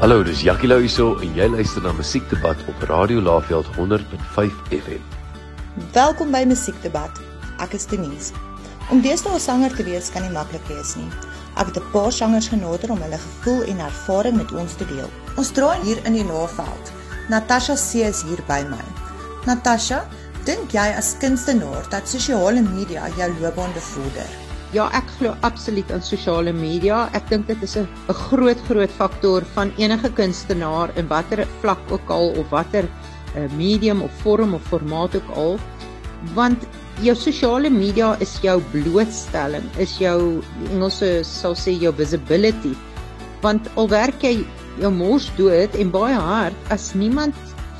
Hallo, dis Jackie Lou hierso en jy luister na Musiekdebat op Radio Laveld 100.5 FM. Welkom by Musiekdebat. Ek is Denise. Om deesdae 'n sanger te wees kan nie maklik wees nie. Ek het 'n paar sangers genooi om hulle gevoel en ervaring met ons te deel. Ons draai hier in die Laveld. Natasha C is hier by my. Natasha, dink jy as kunstenaar dat sosiale media jou loopbaan bevorder? Ja, ek glo absoluut aan sosiale media. Ek dink dit is 'n groot groot faktor van enige kunstenaar in watter vlak ook al of watter uh, medium of vorm of formaat ook al. Want jou sosiale media is jou blootstelling, is jou Engelse sal sê jou visibility. Want al werk jy jou mors dood en baie hard as niemand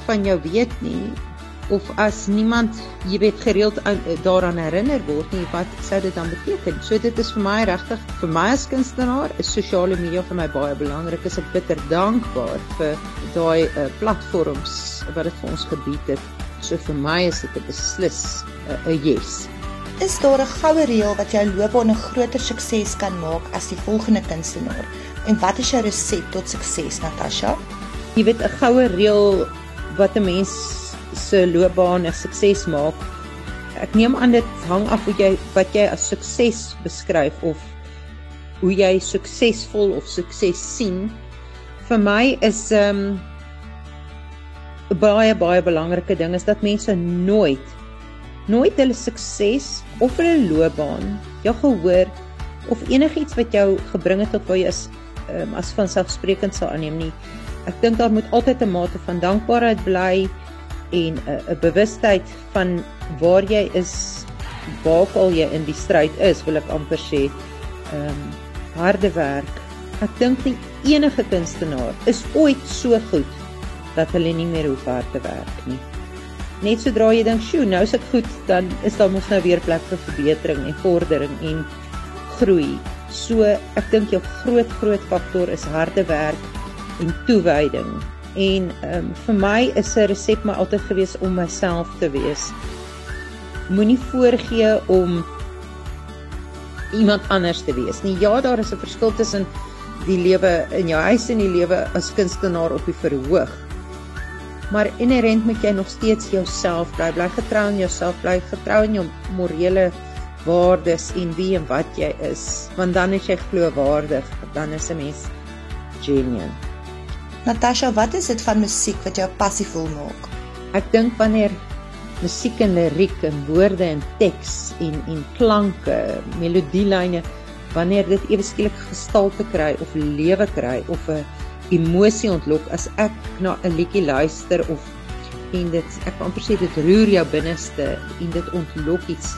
van jou weet nie, of as niemand jy weet gereeld aan, daaraan herinner word nie wat sou dit dan beteken? So dit is vir my regtig vir my as kunstenaar is sosiale media vir my baie belangrik. Is ek bitter dankbaar vir daai uh, platforms wat dit vir ons gebied het. So vir my is dit 'n beslis eh, 'n uh, yes. Is daar 'n goue reël wat jou loopbaan 'n groter sukses kan maak as die volgende kunstenaar? En wat is jou resep tot sukses Natasha? Jy weet 'n goue reël wat 'n mens se loopbaan 'n sukses maak. Ek neem aan dit hang af hoe jy wat jy as sukses beskryf of hoe jy suksesvol of sukses sien. Vir my is ehm um, 'n baie baie belangrike ding is dat mense nooit nooit hulle sukses of hulle loopbaan, jou gehoor of enigiets wat jou gebring het tot waar jy is um, as vanselfsprekend sal aanneem nie. Ek dink daar moet altyd 'n mate van dankbaarheid bly en 'n 'n bewustheid van waar jy is, waar al jy in die stryd is, wil ek amper sê. Ehm um, harde werk. Ek dink nie enige kunstenaar is ooit so goed dat hulle nie meer hoef hard te werk nie. Net sodra jy dink, "Sjoe, nou is ek goed," dan is daar mos nou weer plek vir verbetering en vordering en groei. So, ek dink jou groot groot faktor is harde werk en toewyding En ehm um, vir my is 'n resep maar altyd gewees om myself te wees. Moenie voorgee om iemand anders te wees nie. Ja, daar is 'n verskil tussen die lewe in jou huis en die lewe as kunstenaar op die verhoog. Maar inherënt moet jy nog steeds jouself bly, bly getrou aan jouself, bly getrou aan jou morele waardes en wie en wat jy is, want dan is jy geloofwaardig, dan is 'n mens genuine. Natasha, wat is dit van musiek wat jou passievol maak? Ek dink wanneer musiek en liriek en woorde en teks en en klanke, melodielyne, wanneer dit ewe skielik gestalte kry of lewe kry of 'n emosie ontlok as ek na 'n liedjie luister of en dit ek kan amper sê dit roer jou binneste en dit ontlok iets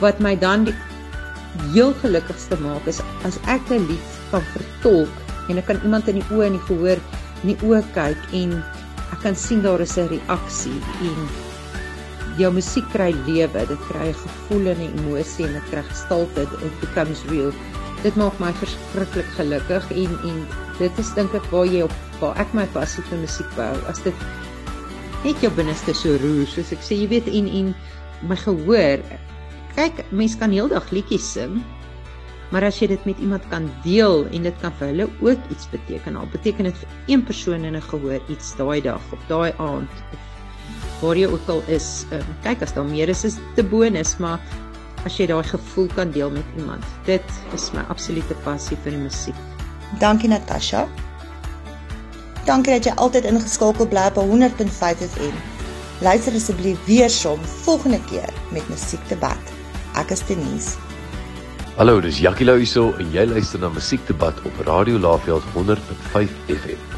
wat my dan die heel gelukkigste maak is as ek 'n lied kan vertolk en ek kan iemand in die oë en die gehoor in die oë kyk en ek kan sien daar is 'n reaksie en jou musiek kry lewe, dit kry 'n gevoel en 'n emosie en dit kry gestalte, it becomes real. Dit maak my verskriklik gelukkig en en dit is dink ek waar jy op waar ek my passie vir musiek bou. As dit net jou binneste so roer, soos ek sê, jy weet en en my gehoor kyk, mense kan heeldag liedjies sing, Maar as jy dit met iemand kan deel en dit kan vir hulle ook iets beteken, al beteken dit vir een persoon in 'n gehoor iets daai dag of daai aand waar jy ook al is, um, kyk as daar meer is is te bonus, maar as jy daai gevoel kan deel met iemand. Dit is my absolute passie vir die musiek. Dankie Natasha. Dankie dat jy altyd ingeskakel bly op 100.5 FM. Luister asseblief weer som volgende keer met musiekdebat. Ek is Denise. Hallo, dis Jackie Lou hierso en jy luister na Musiekdebat op Radio Laveld 100.5 FM.